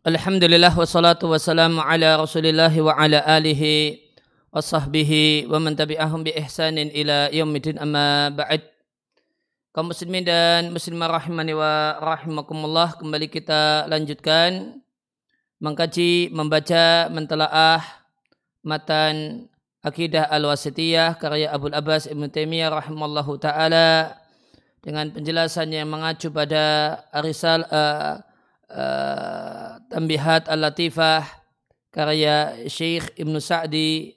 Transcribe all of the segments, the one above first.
Alhamdulillah wassalatu wassalamu ala rasulillah wa ala alihi wa sahbihi wa man tabi'ahum bi ihsanin ila yaumidin amma ba'd. Kaum muslimin dan muslimah rahimani wa rahimakumullah kembali kita lanjutkan mengkaji, membaca, mentelaah matan Akidah Al-Wasitiyah karya Abu Abbas Ibn Taimiyah rahimallahu taala dengan penjelasan yang mengacu pada arisal uh, uh, Tambihat Al-Latifah karya Syekh Ibn Sa'di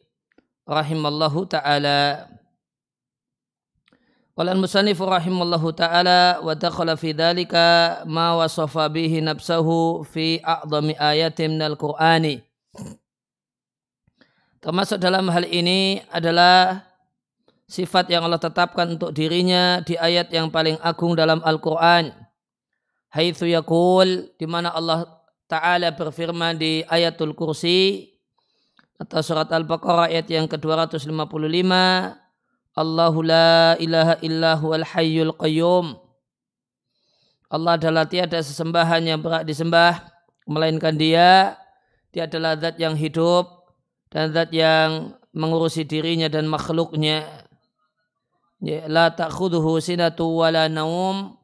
rahimallahu taala. Qala al-musannif rahimallahu taala wa dakhala fi dhalika ma wasafa bihi nafsahu fi a'dhami ayatin minal Qur'ani. Termasuk dalam hal ini adalah sifat yang Allah tetapkan untuk dirinya di ayat yang paling agung dalam Al-Qur'an haitsu yaqul di mana Allah taala berfirman di ayatul kursi atau surat Al-Baqarah ayat yang ke-255 Allahu la ilaha illa huwal hayyul qayyum. Allah adalah tiada sesembahan yang berhak disembah melainkan dia. Dia adalah zat yang hidup dan zat yang mengurusi dirinya dan makhluknya. Ya, la ta'khudhuhu sinatu wala naum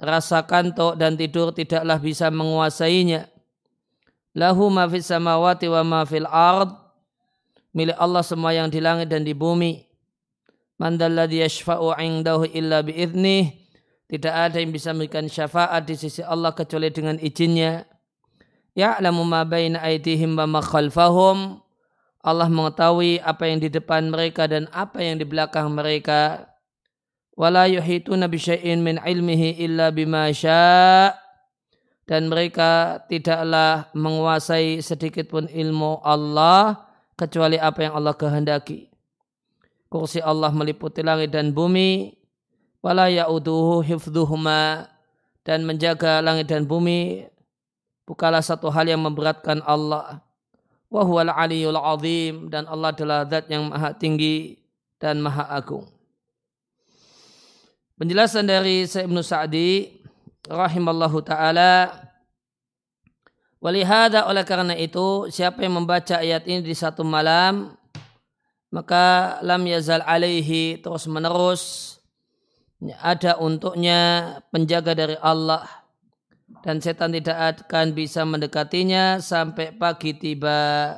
rasa kantuk dan tidur tidaklah bisa menguasainya. Lahu ma fis samawati wa ma fil ard. Milik Allah semua yang di langit dan di bumi. Man dalladhi yashfa'u 'indahu illa bi'idnih. Tidak ada yang bisa memberikan syafaat di sisi Allah kecuali dengan izinnya. Ya'lamu ma baina aydihim wa ma khalfahum. Allah mengetahui apa yang di depan mereka dan apa yang di belakang mereka wala yuhituna bisyai'in min ilmihi illa bima syaa dan mereka tidaklah menguasai sedikit pun ilmu Allah kecuali apa yang Allah kehendaki. Kursi Allah meliputi langit dan bumi wala ya'uduhu hifdhuhuma dan menjaga langit dan bumi bukanlah satu hal yang memberatkan Allah. Wa huwal aliyul azim dan Allah adalah zat yang maha tinggi dan maha agung. Penjelasan dari Syekh Ibnu Sa'di rahimallahu taala Walihada oleh karena itu siapa yang membaca ayat ini di satu malam maka lam yazal alaihi terus menerus ada untuknya penjaga dari Allah dan setan tidak akan bisa mendekatinya sampai pagi tiba.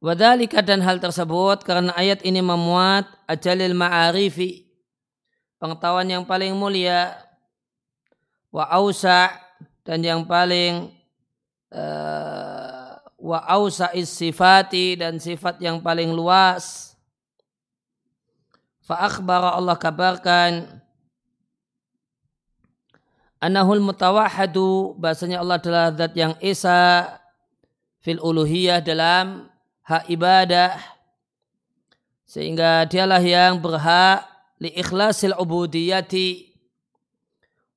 Wadhalika dan hal tersebut karena ayat ini memuat ajalil ma'arifi pengetahuan yang paling mulia wa ausa dan yang paling uh, wa ausa sifati dan sifat yang paling luas. Fa akhbara Allah kabarkan anahul mutawahhadu bahasanya Allah adalah zat yang esa fil uluhiyah dalam hak ibadah. Sehingga dialah yang berhak li ikhlasil ubudiyati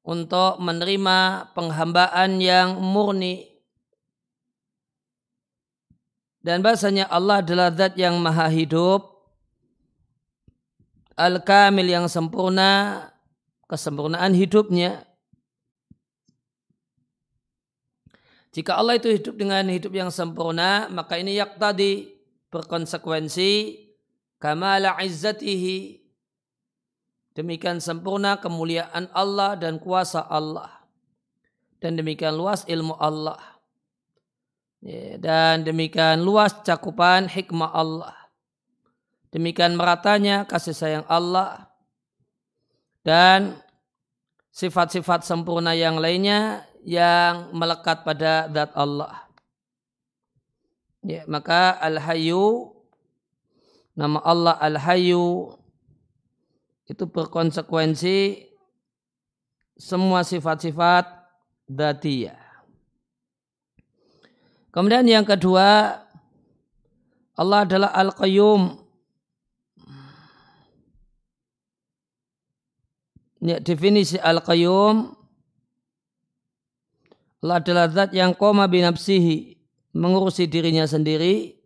untuk menerima penghambaan yang murni. Dan bahasanya Allah adalah zat yang maha hidup al-kamil yang sempurna kesempurnaan hidupnya Jika Allah itu hidup dengan hidup yang sempurna, maka ini yak tadi berkonsekuensi kamala izzatihi. Demikian sempurna kemuliaan Allah dan kuasa Allah. Dan demikian luas ilmu Allah. Ya, dan demikian luas cakupan hikmah Allah. Demikian meratanya kasih sayang Allah. Dan sifat-sifat sempurna yang lainnya yang melekat pada zat Allah. Ya, maka Al-Hayyu nama Allah Al-Hayyu itu berkonsekuensi semua sifat-sifat dzatiyah. Kemudian yang kedua Allah adalah Al-Qayyum. Ya, definisi Al-Qayyum adalah zat yang koma binapsihi, mengurusi dirinya sendiri,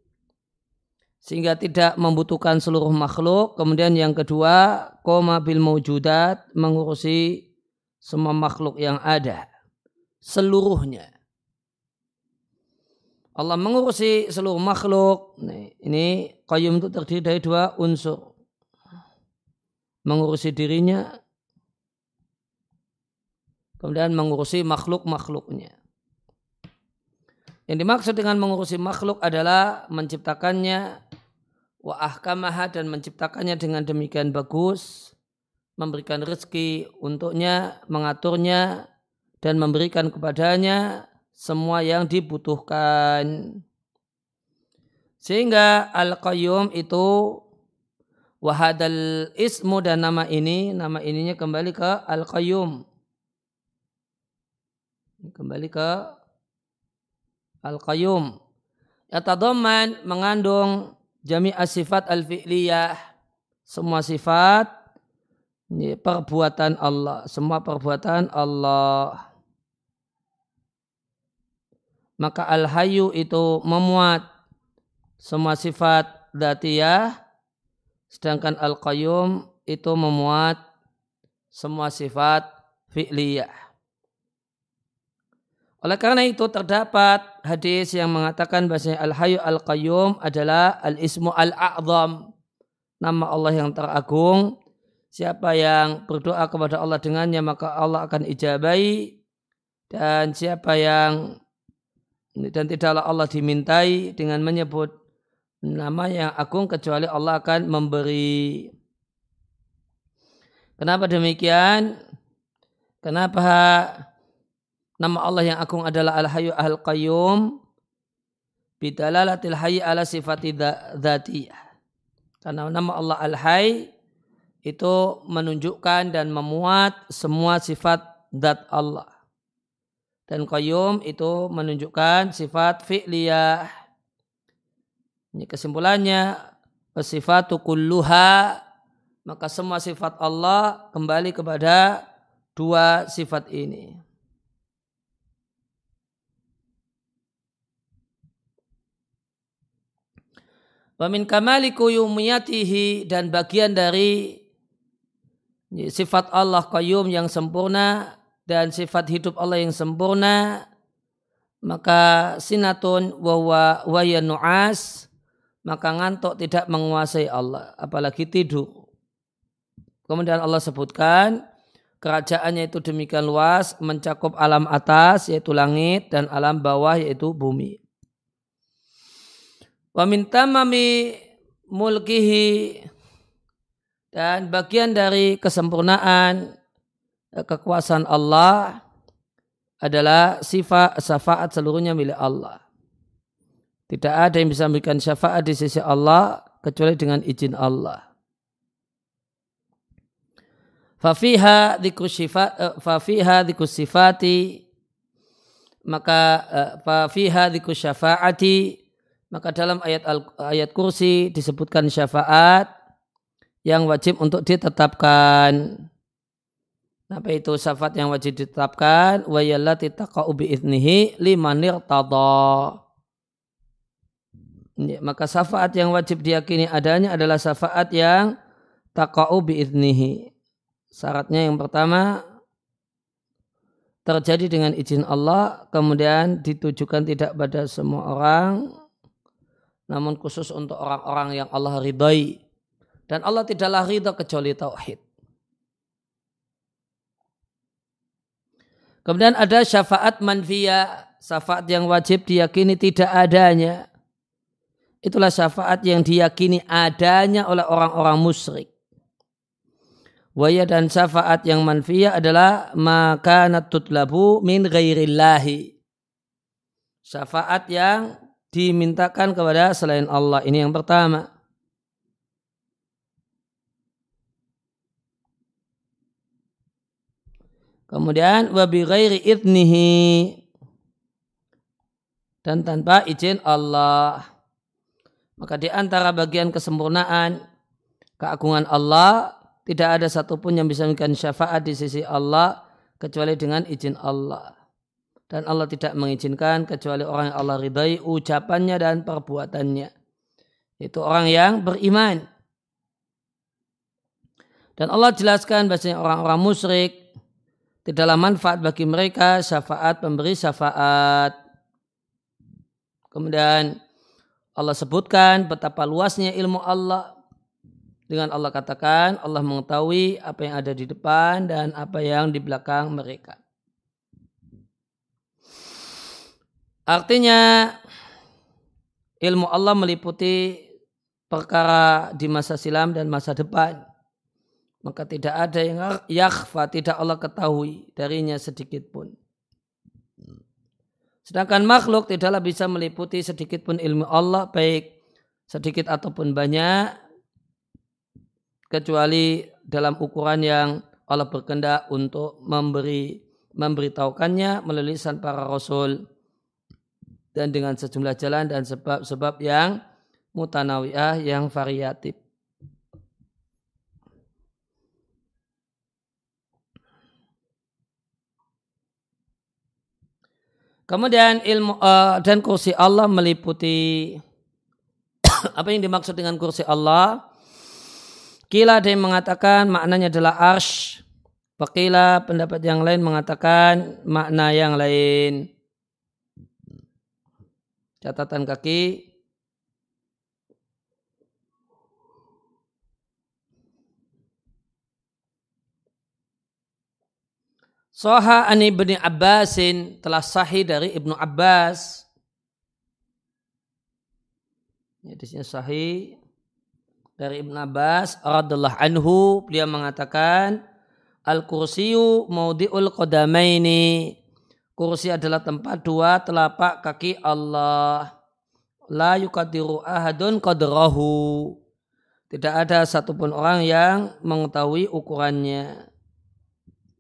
sehingga tidak membutuhkan seluruh makhluk. Kemudian yang kedua, koma bil mawjudat, mengurusi semua makhluk yang ada seluruhnya. Allah mengurusi seluruh makhluk. ini qayyum itu terdiri dari dua unsur. Mengurusi dirinya, kemudian mengurusi makhluk-makhluknya. Yang dimaksud dengan mengurusi makhluk adalah menciptakannya wa ahkamaha dan menciptakannya dengan demikian bagus, memberikan rezeki untuknya, mengaturnya dan memberikan kepadanya semua yang dibutuhkan. Sehingga Al-Qayyum itu wahadal ismu dan nama ini, nama ininya kembali ke Al-Qayyum. Kembali ke Al-Qayyum. Yatadamman mengandung jami sifat al-fi'liyah. Semua sifat perbuatan Allah. Semua perbuatan Allah maka al-hayu itu memuat semua sifat datiyah sedangkan al-qayyum itu memuat semua sifat fi'liyah. Oleh karena itu terdapat hadis yang mengatakan bahwa al-hayu al-qayyum adalah al-ismu al-a'zam. Nama Allah yang teragung. Siapa yang berdoa kepada Allah dengannya maka Allah akan ijabai. Dan siapa yang dan tidaklah Allah dimintai dengan menyebut nama yang agung kecuali Allah akan memberi. Kenapa demikian? Kenapa nama Allah yang agung adalah Al-Hayyu Al-Qayyum bidalalatil hayy ala sifati dzatiyah. Karena nama Allah Al-Hayy itu menunjukkan dan memuat semua sifat zat Allah. Dan qayyum itu menunjukkan sifat fi'liyah. Ini kesimpulannya, sifat kulluha, maka semua sifat Allah kembali kepada dua sifat ini. Wamin kamali kuyumiyatihi dan bagian dari sifat Allah qayyum yang sempurna dan sifat hidup Allah yang sempurna maka sinatun wa waya nu'as maka ngantuk tidak menguasai Allah apalagi tidur. Kemudian Allah sebutkan kerajaannya itu demikian luas mencakup alam atas yaitu langit dan alam bawah yaitu bumi wa min tamami mulkihi dan bagian dari kesempurnaan kekuasaan Allah adalah sifat syafaat seluruhnya milik Allah. Tidak ada yang bisa memberikan syafaat di sisi Allah kecuali dengan izin Allah. Fafiha eh, fafiha dzikru sifati maka eh, fafiha dzikru syafaati maka dalam ayat ayat kursi disebutkan syafaat yang wajib untuk ditetapkan. Apa itu syafaat yang wajib ditetapkan? Wa yallati taqa'u bi'idnihi limanir tada. Maka syafaat yang wajib diyakini adanya adalah syafaat yang taqa'u bi'idnihi. Syaratnya yang pertama terjadi dengan izin Allah, kemudian ditujukan tidak pada semua orang, namun khusus untuk orang-orang yang Allah ridhai. Dan Allah tidaklah ridha kecuali tauhid. Kemudian ada syafaat manfiyah, syafaat yang wajib diyakini tidak adanya. Itulah syafaat yang diyakini adanya oleh orang-orang musyrik. Waya dan syafaat yang manfiyah adalah maka tutlabu min ghairillahi. Syafaat yang dimintakan kepada selain Allah. Ini yang pertama. Kemudian wabi ghairi idnihi dan tanpa izin Allah. Maka di antara bagian kesempurnaan keagungan Allah tidak ada satupun yang bisa memberikan syafaat di sisi Allah kecuali dengan izin Allah. Dan Allah tidak mengizinkan kecuali orang yang Allah ridai ucapannya dan perbuatannya. Itu orang yang beriman. Dan Allah jelaskan bahasanya orang-orang musyrik tidaklah manfaat bagi mereka syafaat pemberi syafaat. Kemudian Allah sebutkan betapa luasnya ilmu Allah dengan Allah katakan Allah mengetahui apa yang ada di depan dan apa yang di belakang mereka. Artinya ilmu Allah meliputi perkara di masa silam dan masa depan maka tidak ada yang yakhfa tidak Allah ketahui darinya sedikit pun. Sedangkan makhluk tidaklah bisa meliputi sedikit pun ilmu Allah baik sedikit ataupun banyak kecuali dalam ukuran yang Allah berkehendak untuk memberi memberitahukannya melalui lisan para rasul dan dengan sejumlah jalan dan sebab-sebab yang mutanawiyah yang variatif. Kemudian ilmu uh, dan kursi Allah meliputi apa yang dimaksud dengan kursi Allah? Kila ada yang mengatakan maknanya adalah arsh. Pakila pendapat yang lain mengatakan makna yang lain. Catatan kaki. Soha an ibni Abbasin telah sahih dari ibnu Abbas. Ini sini sahih dari ibnu Abbas radhiallahu anhu beliau mengatakan al kursiyu maudiul qadamaini kursi adalah tempat dua telapak kaki Allah la yukadiru ahadun qadrahu tidak ada satupun orang yang mengetahui ukurannya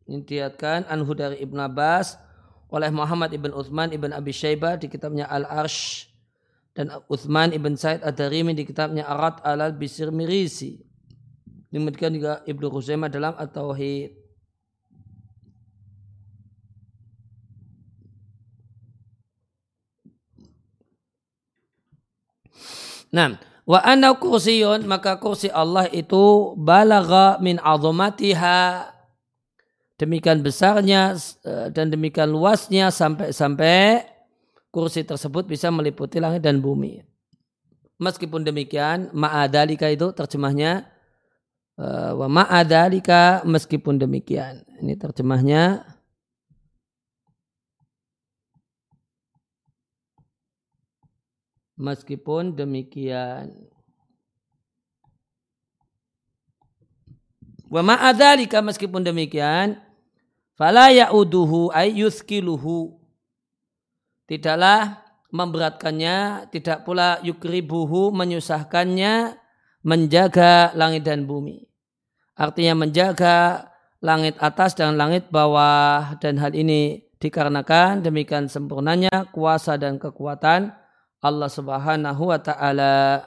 ini diatkan anhu dari Ibn Abbas oleh Muhammad Ibn Uthman Ibn Abi Shaybah di kitabnya Al-Arsh dan Uthman Ibn Said Ad-Darimi di kitabnya Arat Alal Bisir Mirisi. Demikian juga Ibnu Khuzaimah dalam At-Tauhid. Nah, wa anna kursiyun maka kursi Allah itu balagha min azamatiha demikian besarnya eh, dan demikian luasnya sampai-sampai kursi tersebut bisa meliputi langit dan bumi. Meskipun demikian, ma'adalika itu terjemahnya eh, wa ma'adalika meskipun demikian. Ini terjemahnya meskipun demikian. Wa ma'adalika meskipun demikian Fala ya'uduhu ay. Tidaklah memberatkannya, tidak pula yukribuhu menyusahkannya menjaga langit dan bumi. Artinya menjaga langit atas dan langit bawah dan hal ini dikarenakan demikian sempurnanya kuasa dan kekuatan Allah Subhanahu wa taala.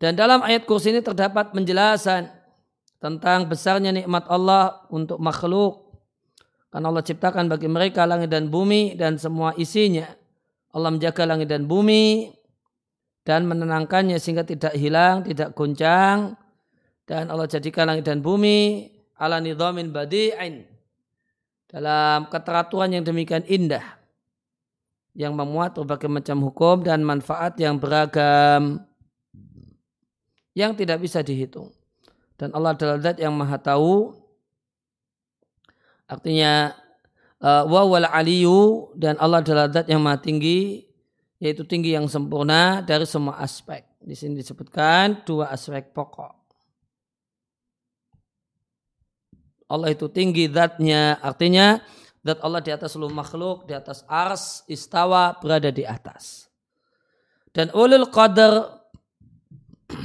Dan dalam ayat kursi ini terdapat penjelasan tentang besarnya nikmat Allah untuk makhluk. Karena Allah ciptakan bagi mereka langit dan bumi dan semua isinya. Allah menjaga langit dan bumi dan menenangkannya sehingga tidak hilang, tidak goncang. Dan Allah jadikan langit dan bumi ala nidhamin badi'in. Dalam keteraturan yang demikian indah. Yang memuat berbagai macam hukum dan manfaat yang beragam. Yang tidak bisa dihitung. Dan Allah adalah zat yang maha tahu. Artinya uh, wa wal aliyu dan Allah adalah zat yang maha tinggi yaitu tinggi yang sempurna dari semua aspek. Di sini disebutkan dua aspek pokok. Allah itu tinggi zatnya artinya zat Allah di atas seluruh makhluk di atas ars istawa berada di atas. Dan ulul qadar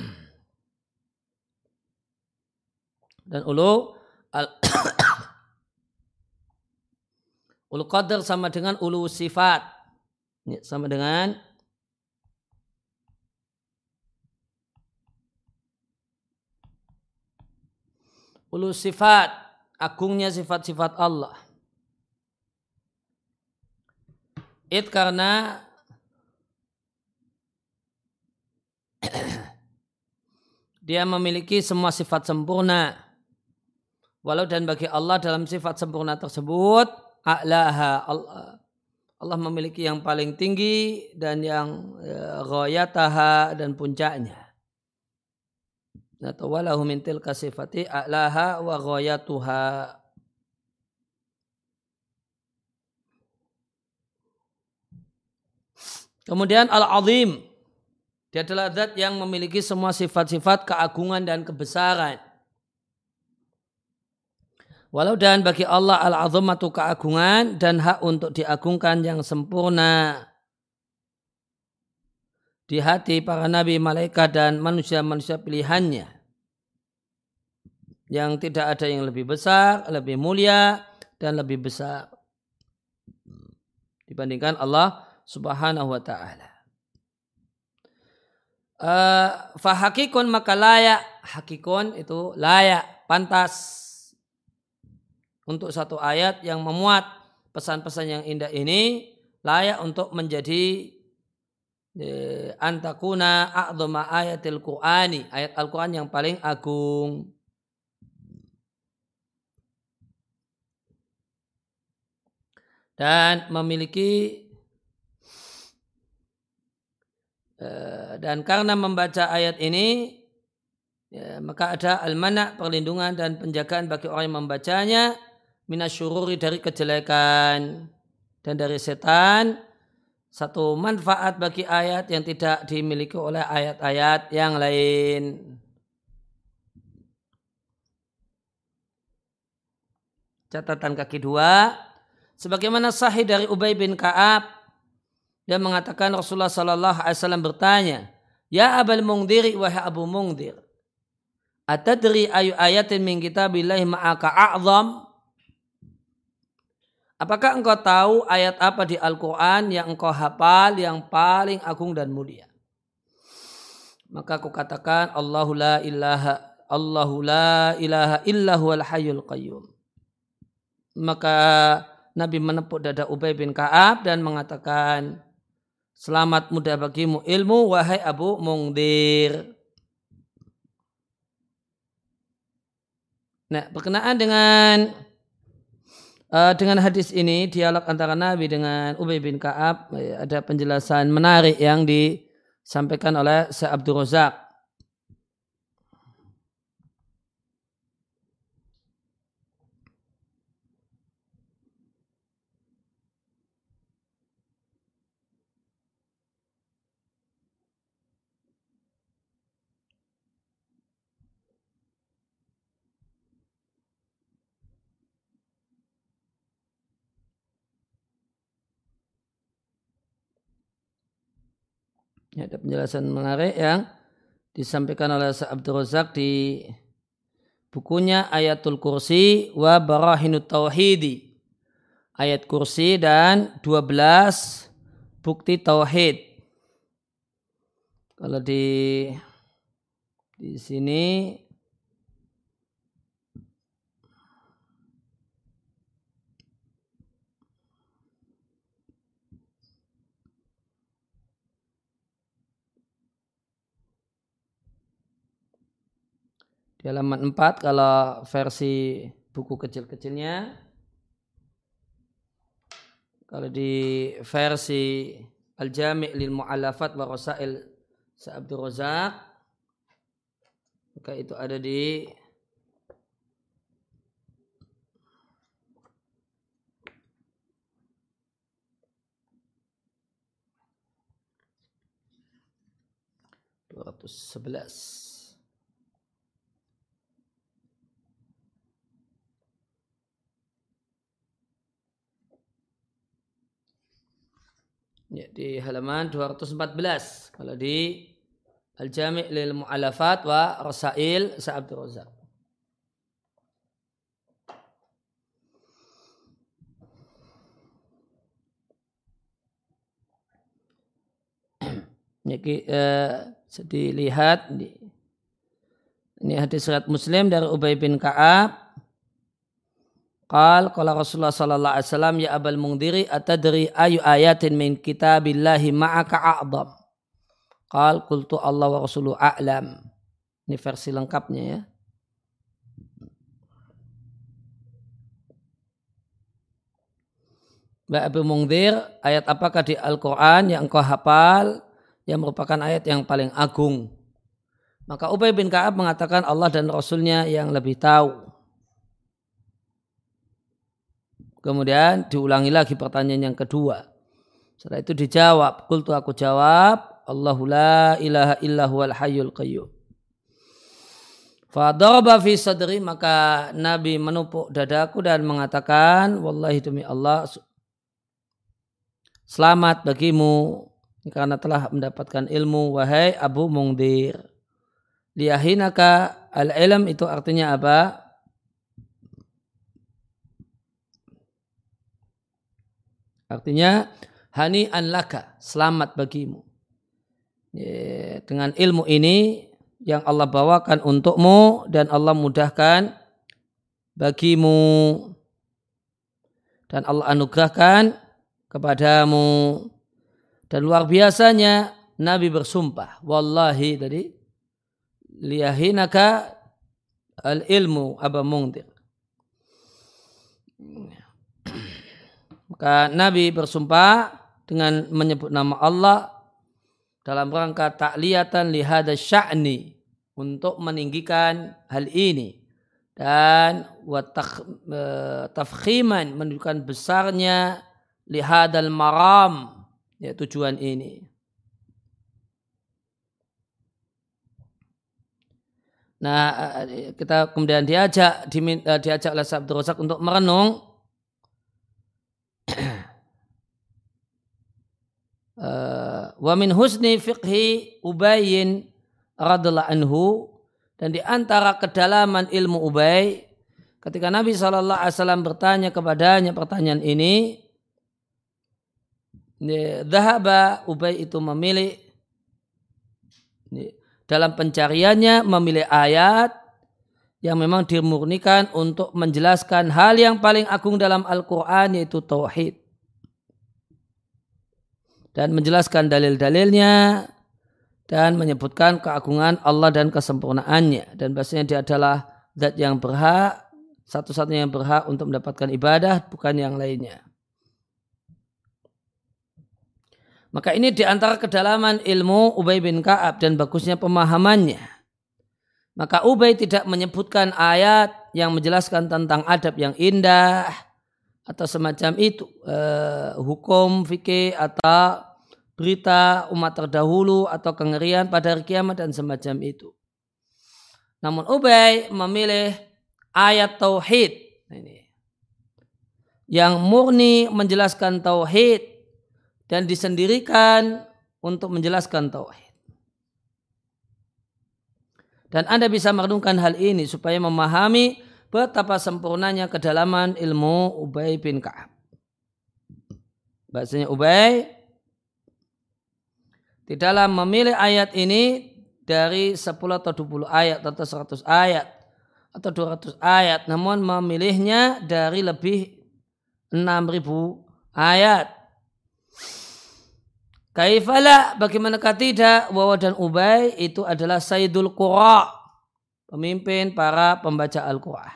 dan ulu al ulu qadar sama dengan ulu sifat. Ya, sama dengan ulu sifat agungnya sifat-sifat Allah it karena dia memiliki semua sifat sempurna Walau dan bagi Allah dalam sifat sempurna tersebut, Allah, Allah memiliki yang paling tinggi dan yang uh, dan puncaknya. Atau walahu min tilka sifati a'laha wa ghayatuha. Kemudian al-azim. Dia adalah zat yang memiliki semua sifat-sifat keagungan dan kebesaran. Walau dan bagi Allah al-azamatu keagungan dan hak untuk diagungkan yang sempurna di hati para nabi, malaikat dan manusia-manusia pilihannya. Yang tidak ada yang lebih besar, lebih mulia dan lebih besar dibandingkan Allah Subhanahu wa taala. Uh, fahakikun maka layak hakikun itu layak pantas untuk satu ayat yang memuat pesan-pesan yang indah ini layak untuk menjadi eh, antakuna a'dhama ayatil Qur'ani, ayat Al-Qur'an yang paling agung. Dan memiliki eh, dan karena membaca ayat ini ya, maka ada al-mana perlindungan dan penjagaan bagi orang yang membacanya minasyururi dari kejelekan dan dari setan satu manfaat bagi ayat yang tidak dimiliki oleh ayat-ayat yang lain. Catatan kaki dua, sebagaimana sahih dari Ubay bin Kaab dan mengatakan Rasulullah Sallallahu Alaihi Wasallam bertanya, Ya Abul Mungdiri wahai Abu Mungdir, atadri ayu ayatin min kitabillahi ma'aka a'zam Apakah engkau tahu ayat apa di Al-Quran yang engkau hafal yang paling agung dan mulia? Maka aku katakan Allahu la ilaha Allahu la ilaha illahu al hayyul qayyum. Maka Nabi menepuk dada Ubay bin Ka'ab dan mengatakan Selamat mudah bagimu ilmu wahai Abu Mungdir. Nah, berkenaan dengan Uh, dengan hadis ini dialog antara Nabi dengan Ubay bin Kaab eh, ada penjelasan menarik yang disampaikan oleh Syekh Abdul Razak Ya, ada penjelasan menarik yang disampaikan oleh Abdul Razak di bukunya Ayatul Kursi wa Barahinut Tauhidi. Ayat kursi dan 12 bukti tauhid. Kalau di di sini Di halaman 4 kalau versi buku kecil-kecilnya. Kalau di versi Al-Jami' lil Mu'alafat wa Rasail Sa'abdur Razak maka itu ada di dua ratus sebelas ya, di halaman 214 kalau di Al-Jami' lil Mu'alafat wa Rasail Sa'abdur Razak. Jadi eh, dilihat ini hadis surat Muslim dari Ubay bin Ka'ab Qal qala Rasulullah sallallahu alaihi wasallam ya Abul Mundhiri atadri ayu ayatin min kitabillahi ma'aka a'dham. Qal qultu Allah wa rasulu a'lam. Ini versi lengkapnya ya. Mbak Abu Mungdir, ayat apakah di Al-Quran yang engkau hafal yang merupakan ayat yang paling agung? Maka Ubay bin Ka'ab mengatakan Allah dan Rasulnya yang lebih tahu. Kemudian diulangi lagi pertanyaan yang kedua. Setelah itu dijawab. Kultu aku jawab. Allahu la ilaha illa huwal hayyul qayyum. Fadaraba fi sadri maka Nabi menupuk dadaku dan mengatakan wallahi demi Allah selamat bagimu karena telah mendapatkan ilmu wahai Abu Mungdir. Liyahinaka al-ilm itu artinya apa? Artinya hani an laka, selamat bagimu. Dengan ilmu ini yang Allah bawakan untukmu dan Allah mudahkan bagimu. Dan Allah anugerahkan kepadamu. Dan luar biasanya Nabi bersumpah wallahi tadi liyahinaka al ilmu aba mungtir maka Nabi bersumpah dengan menyebut nama Allah dalam rangka takliyatan lihada sya'ni untuk meninggikan hal ini dan e, tafkhiman menunjukkan besarnya lihadal maram ya tujuan ini. Nah, e, kita kemudian diajak e, diajak oleh Sabtu Rosak untuk merenung wa min husni fiqhi ubayin radhiallahu anhu dan di antara kedalaman ilmu Ubay ketika Nabi Shallallahu Alaihi Wasallam bertanya kepadanya pertanyaan ini Dahaba Ubay itu memilih dalam pencariannya memilih ayat yang memang dimurnikan untuk menjelaskan hal yang paling agung dalam Al-Quran yaitu Tauhid. Dan menjelaskan dalil-dalilnya dan menyebutkan keagungan Allah dan kesempurnaannya dan bahasanya dia adalah zat yang berhak satu-satunya yang berhak untuk mendapatkan ibadah bukan yang lainnya. Maka ini di antara kedalaman ilmu Ubay bin Ka'ab dan bagusnya pemahamannya. Maka Ubay tidak menyebutkan ayat yang menjelaskan tentang adab yang indah atau semacam itu, eh, hukum fikih atau berita umat terdahulu atau kengerian pada hari kiamat dan semacam itu. Namun Ubay memilih ayat tauhid ini yang murni menjelaskan tauhid dan disendirikan untuk menjelaskan tauhid. Dan Anda bisa merenungkan hal ini supaya memahami betapa sempurnanya kedalaman ilmu Ubay bin Ka'ab. Bahasanya Ubay di dalam memilih ayat ini dari 10 atau 20 ayat atau 100 ayat atau 200 ayat namun memilihnya dari lebih 6000 ayat Kaifala bagaimanakah tidak Wawa dan Ubay itu adalah Sayyidul Qura pemimpin para pembaca Al-Quran.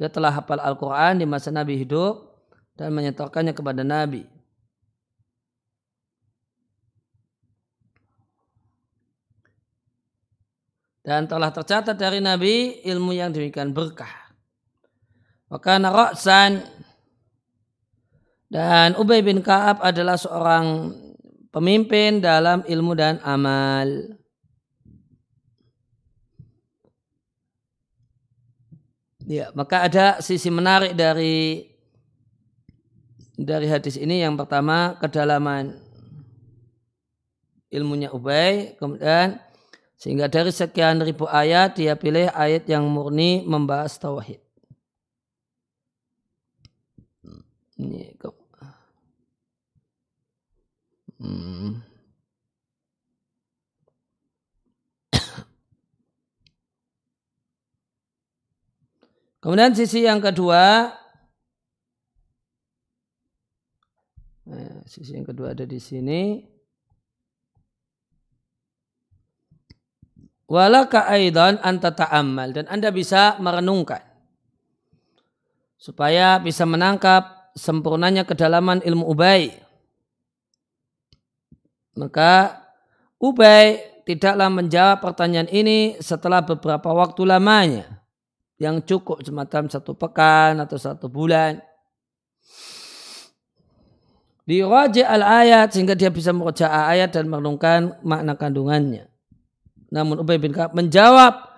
Dia telah hafal Al-Quran di masa Nabi hidup dan menyetorkannya kepada Nabi. Dan telah tercatat dari Nabi ilmu yang demikian berkah. Maka Ra'san dan Ubay bin Ka'ab adalah seorang pemimpin dalam ilmu dan amal. Ya, maka ada sisi menarik dari dari hadis ini yang pertama kedalaman ilmunya Ubay, kemudian sehingga dari sekian ribu ayat dia pilih ayat yang murni membahas tauhid. Ini hmm. Kemudian sisi yang kedua, nah, sisi yang kedua ada di sini. Walaka aidan anta ta'ammal dan Anda bisa merenungkan supaya bisa menangkap sempurnanya kedalaman ilmu Ubay. Maka Ubay tidaklah menjawab pertanyaan ini setelah beberapa waktu lamanya. Yang cukup semacam satu pekan atau satu bulan. Diraja al-ayat sehingga dia bisa merujuk ayat dan merenungkan makna kandungannya. Namun Ubay bin Ka'ab menjawab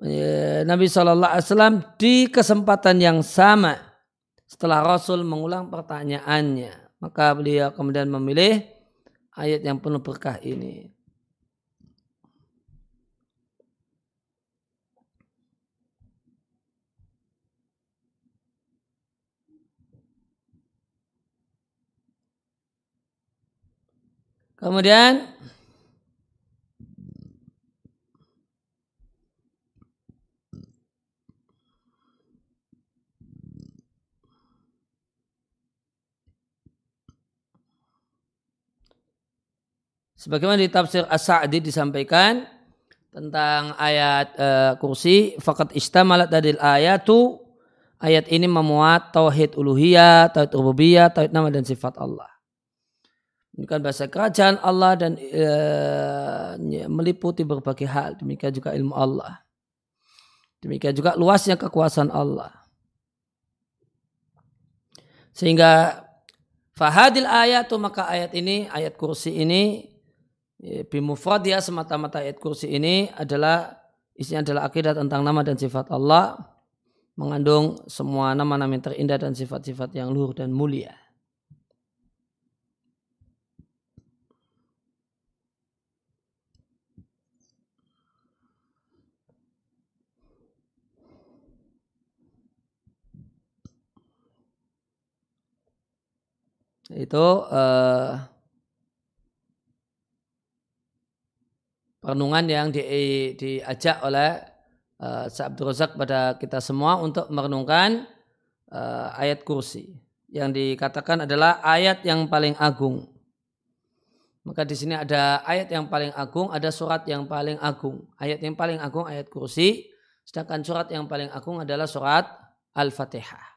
ya, Nabi SAW di kesempatan yang sama setelah Rasul mengulang pertanyaannya. Maka beliau kemudian memilih ayat yang penuh berkah ini. Kemudian Sebagaimana di tafsir As-Sa'di disampaikan tentang ayat uh, kursi fakat istamalat dadil ayatu ayat ini memuat tauhid uluhiyah, tauhid rububiyah, tauhid nama dan sifat Allah. Ini kan bahasa kerajaan Allah dan uh, meliputi berbagai hal. Demikian juga ilmu Allah. Demikian juga luasnya kekuasaan Allah. Sehingga fahadil ayatu maka ayat ini, ayat kursi ini bimufrad ya semata-mata ayat kursi ini adalah isinya adalah akidah tentang nama dan sifat Allah mengandung semua nama-nama yang terindah dan sifat-sifat yang luhur dan mulia. Itu uh, renungan yang di, diajak oleh uh, Abdul Razak pada kita semua untuk merenungkan uh, ayat kursi yang dikatakan adalah ayat yang paling agung. Maka di sini ada ayat yang paling agung, ada surat yang paling agung. Ayat yang paling agung ayat kursi, sedangkan surat yang paling agung adalah surat Al-Fatihah.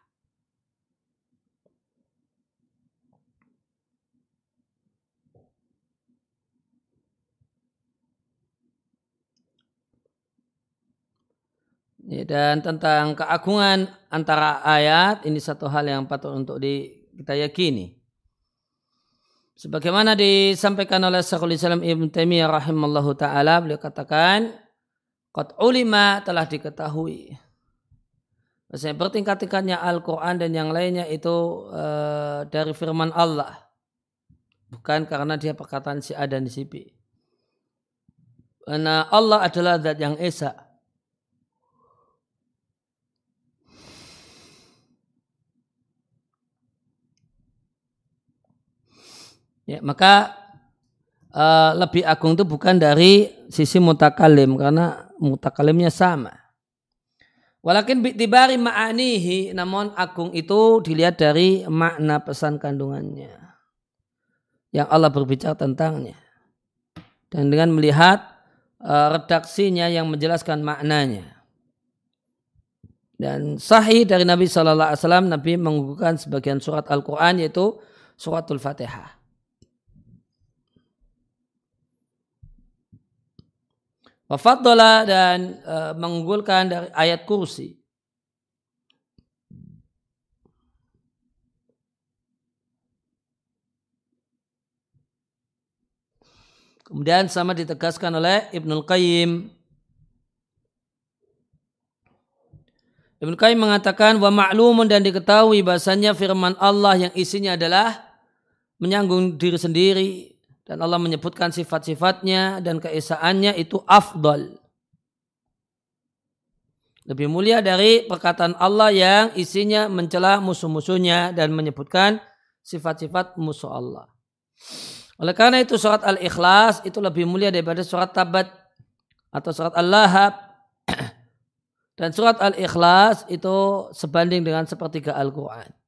Ya, dan tentang keagungan antara ayat ini satu hal yang patut untuk di, kita yakini. Sebagaimana disampaikan oleh Syekhul Islam Ibn Taimiyah rahimallahu taala beliau katakan qad ulima telah diketahui. Maksudnya bertingkat-tingkatnya Al-Quran dan yang lainnya itu uh, dari firman Allah. Bukan karena dia perkataan si A dan si B. Karena Allah adalah zat yang esa Ya, maka uh, lebih agung itu bukan dari sisi mutakalim karena mutakalimnya sama. Walakin bitibari ma'anihi namun agung itu dilihat dari makna pesan kandungannya. Yang Allah berbicara tentangnya. Dan dengan melihat uh, redaksinya yang menjelaskan maknanya. Dan sahih dari Nabi Shallallahu Alaihi Wasallam Nabi mengukuhkan sebagian surat Al-Quran yaitu suratul Fatihah. Wafaddola dan e, mengunggulkan dari ayat kursi. Kemudian sama ditegaskan oleh Ibnul Qayyim. Ibnul Qayyim mengatakan wa ma'lumun dan diketahui bahasanya firman Allah yang isinya adalah menyanggung diri sendiri, dan Allah menyebutkan sifat-sifatnya dan keesaannya itu afdal. Lebih mulia dari perkataan Allah yang isinya mencela musuh-musuhnya dan menyebutkan sifat-sifat musuh Allah. Oleh karena itu surat Al-Ikhlas itu lebih mulia daripada surat Tabat atau surat Al-Lahab. Dan surat Al-Ikhlas itu sebanding dengan sepertiga Al-Quran.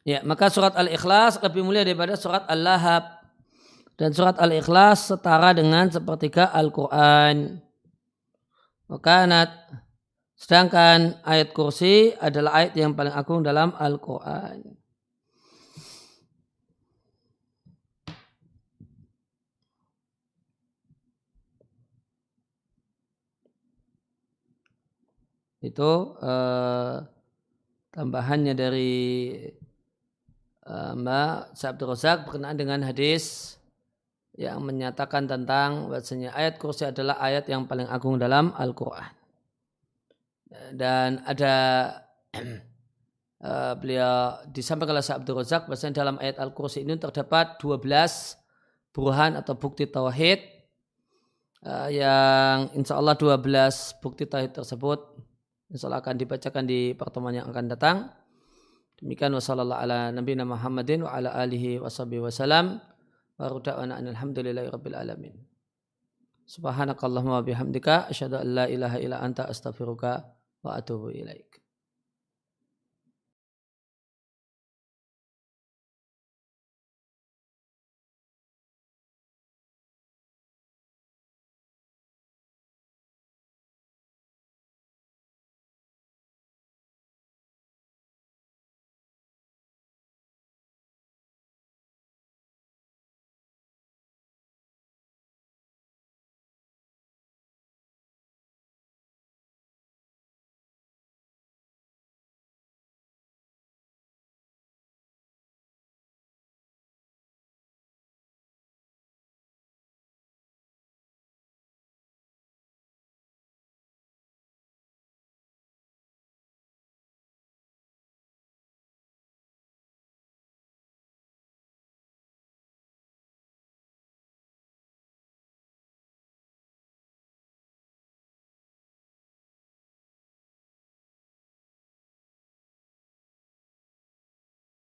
Ya, maka surat Al-Ikhlas lebih mulia daripada surat Al-Lahab. Dan surat Al-Ikhlas setara dengan sepertiga Al-Quran. Wakanat. Sedangkan ayat kursi adalah ayat yang paling agung dalam Al-Quran. Itu uh, tambahannya dari uh, Mbak Sabtu Rozak berkenaan dengan hadis yang menyatakan tentang bahasanya ayat kursi adalah ayat yang paling agung dalam Al-Quran. Dan ada uh, beliau disampaikan oleh Abdul Razak bahasanya dalam ayat Al-Kursi ini terdapat 12 buruhan atau bukti tauhid uh, yang insya Allah 12 bukti tauhid tersebut insya Allah akan dibacakan di pertemuan yang akan datang. Demikian wassalamualaikum ala nabiyina Muhammadin wa ala alihi wasallam. Wa ruda'ana alhamdulillahi rabbil alamin. Subhanakallahumma bihamdika asyhadu an la ilaha illa anta astaghfiruka wa atubu ilaik.